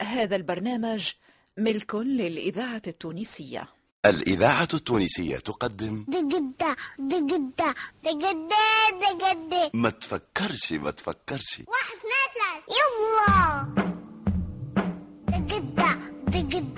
هذا البرنامج ملك للإذاعة التونسية. الإذاعة التونسية تقدم دقدة دقدة دقدة دقدة. ما تفكرش ما تفكرش. واحد اثنين ثلاثة. يلا. دقدة دقدة.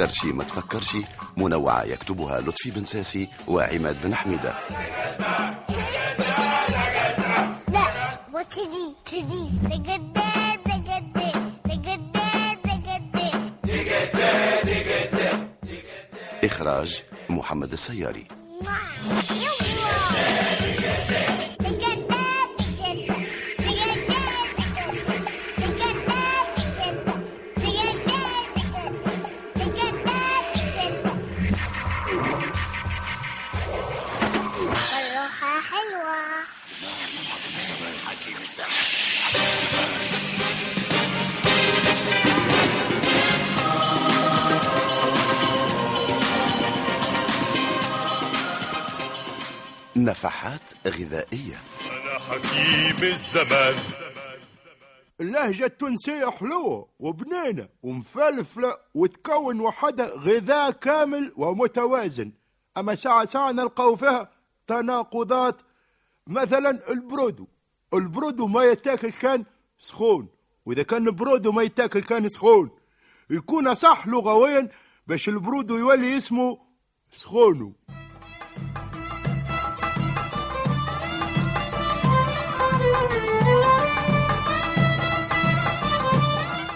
تفكرش ما تفكرش. منوعة يكتبها لطفي بن ساسي وعماد بن حميدة. لا دقدة دقدة إخراج محمد السياري. نفحات غذائية. أنا حكيم الزمان. اللهجة التونسية حلوة وبنينة ومفلفلة وتكون وحدها غذاء كامل ومتوازن. أما ساعة ساعة نلقاو فيها تناقضات مثلا البرودو. البرودو ما يتاكل كان سخون. وإذا كان برودو ما يتاكل كان سخون. يكون صح لغويا باش البرود يولي اسمه سخونو.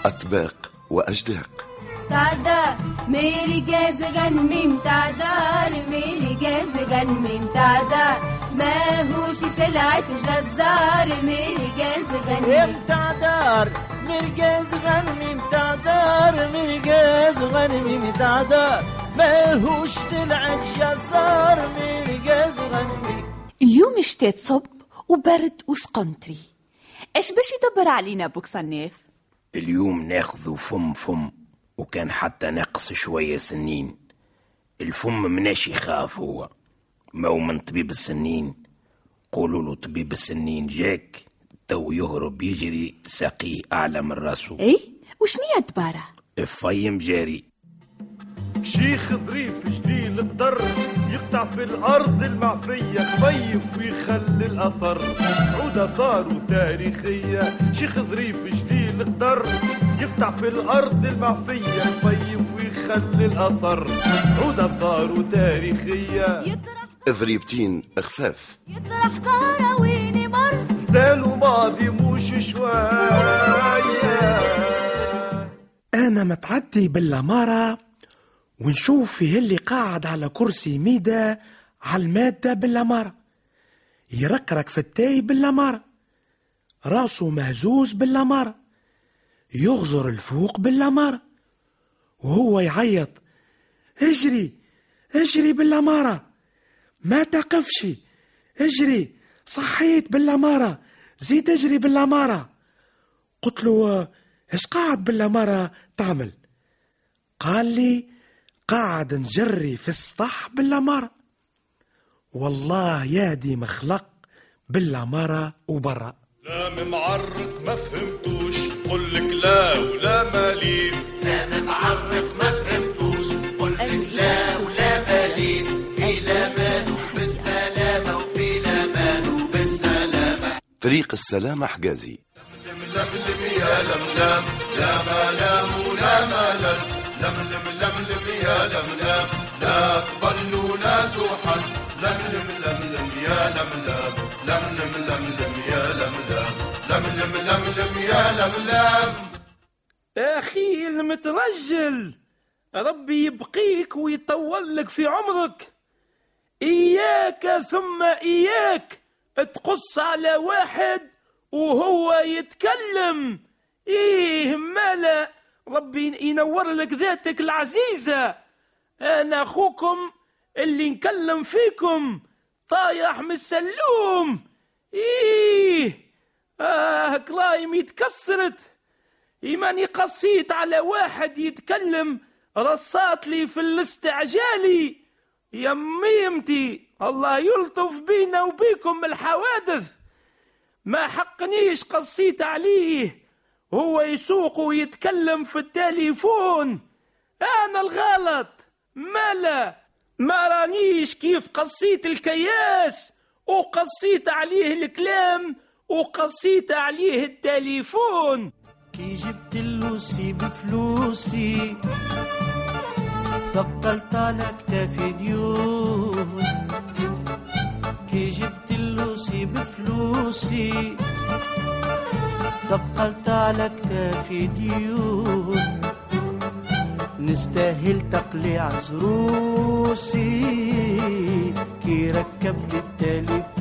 أطباق وأجداق. تعدار ميري جاز غنميم تعدار ميري جاز غنميم تعدار ماهوش سلعة جزار مرجاز غني امتع دار مرجاز غنمي امتع دار مرجاز غنمي امتع دار ماهوش سلعة جزار مرجاز غنمي. اليوم شتات صب وبرد وسقنتري. إيش باش يدبر علينا بوك صناف اليوم ناخذه فم فم وكان حتى نقص شوية سنين. الفم مناش يخاف هو. ما هو من طبيب السنين. قولوا له طبيب السنين جاك تو يهرب يجري ساقيه أعلى من راسه. اي وشنيا دبارة الفيم جاري. شيخ ظريف جليل قدر يقطع في الأرض المعفية خفيف ويخلي الأثر. عود آثاره تاريخية. شيخ ظريف جليل قدر يقطع في الأرض المعفية خفيف ويخلي الأثر. عود آثاره تاريخية. ذريبتين خفاف يطرح زهرة وين مر زالوا ماضي مش شوية. أنا متعدي بالأمارة ونشوف فيه اللي قاعد على كرسي ميدة على المادة بالأمارة يركرك في التاي بالأمارة راسه مهزوز بالأمارة يغزر الفوق بالأمارة وهو يعيط اجري اجري بالأمارة ما تقفش. اجري. صحيت بالأمارة. زيد اجري بالأمارة. قلت له إيش قاعد بالأمارة تعمل؟ قال لي قاعد نجري في السطح بالأمارة. والله يهدي مخلق بالأمارة وبرا. لا معرق ما فهمتوش. قل لك لا ولا ماليف طريق السلامة حجازي. يا لا ملام يا لا ولا يا يا يا أخي المترجل ربي يبقيك ويطول لك في عمرك. إياك ثم إياك. تقص على واحد وهو يتكلم. إيه مالا ربي ينور لك ذاتك العزيزة. أنا أخوكم اللي نكلم فيكم طايح من السلوم إيه آه كلايم يتكسرت. إيماني قصيت على واحد يتكلم رصات لي في الاستعجالي يا ميمتي الله يلطف بينا وبيكم الحوادث. ما حقنيش قصيت عليه. هو يسوق ويتكلم في التليفون. أنا الغلط. مالا ما رانيش كيف قصيت الكياس. وقصيت عليه الكلام. وقصيت عليه التليفون. كي جبت اللوسي بفلوسي ثقلت على كتافي ديون. بفلوسي. ثقلت على كتافي ديون. نستاهل تقليع زروسي. كي ركبت التليفون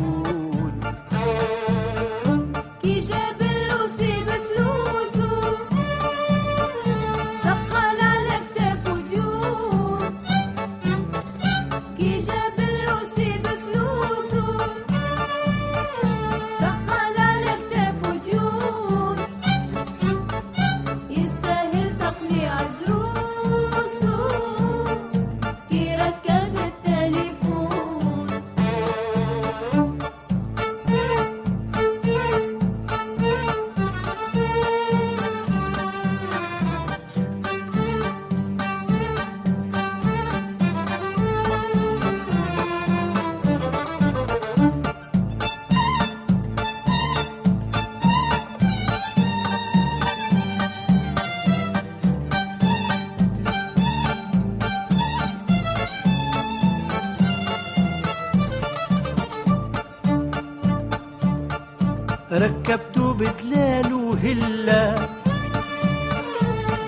ركبته بدلال وهلا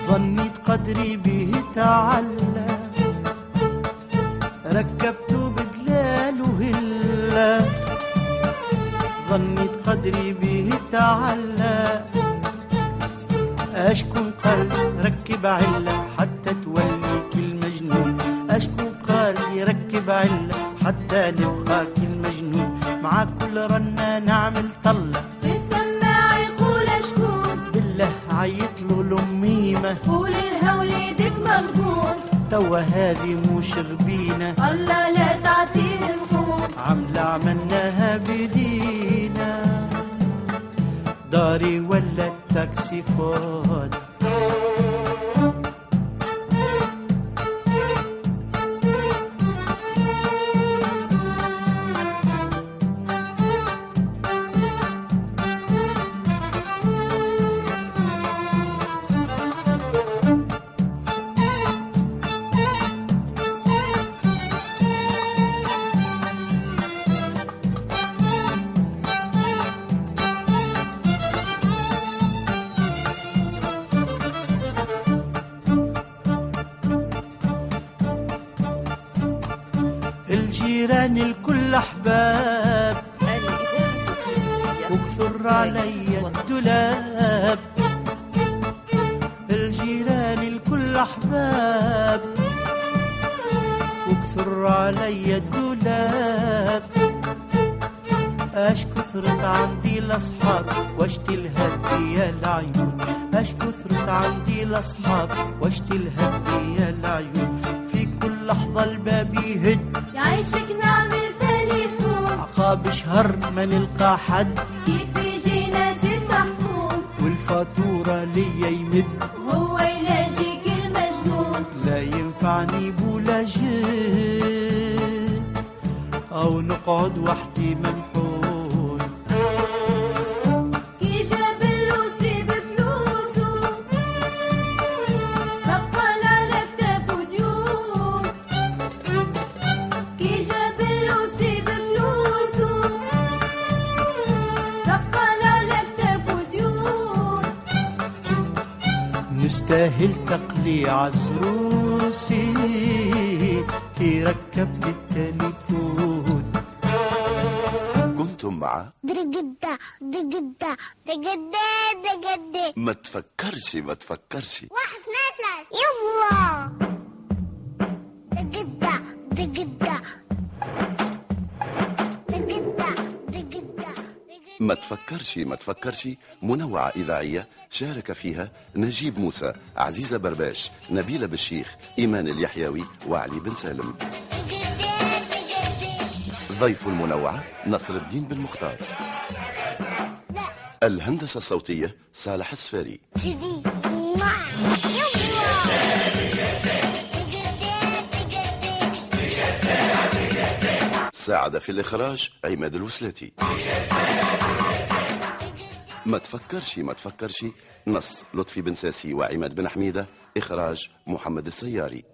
ظنيت قدري به تعلى. ركبته بدلال وهلا ظنيت قدري به تعلى. أشكون قال ركب علة حتى توليك المجنون أشكون قال يركب علة حتى نبقاك المجنون. مع كل رنة نعمل طلة. في السماعة يقول شكون بالله عيط له الأميمة. قول الهول يدك مغبون توا هذه مو شغبينة الله لا تعطيه الخون عملة عملناها بدينا داري ولا التاكسي فاضي الجيران الكل أحباب. وكثر علي الدولاب. الجيران الكل أحباب. وكثر علي الدولاب. اش كثرت عندي الأصحاب الهدي يا العيون. اش كثرت عندي الأصحاب الهدي يا العيون. في كل لحظة الباب يهد. يعيشك تليفون عقاب شهر ما نلقى حد. كيف يجينا زيت محفون والفاتورة ليا يمد. هو يلاجيك المجنون لا ينفعني بولا جد. أو نقعد وحدي منحون نستاهل تقليع زروسي كي ركبت التليفون. كنتم مع دقدة دقدة دقدة دقدة ما تفكرش ما تفكرش. واحد اثنين ثلاثة. يلا. ما تفكرش ما تفكرش. منوعة إذاعية شارك فيها نجيب موسى عزيزة برباش نبيلة بالشيخ إيمان اليحيوي وعلي بن سالم. ضيف المنوعة نصر الدين بن مختار. الهندسة الصوتية صالح السفاري. ساعد في الإخراج عماد الوسلاتي ما تفكرش ما تفكرش. نص لطفي بن ساسي وعماد بن حميدة إخراج محمد السياري.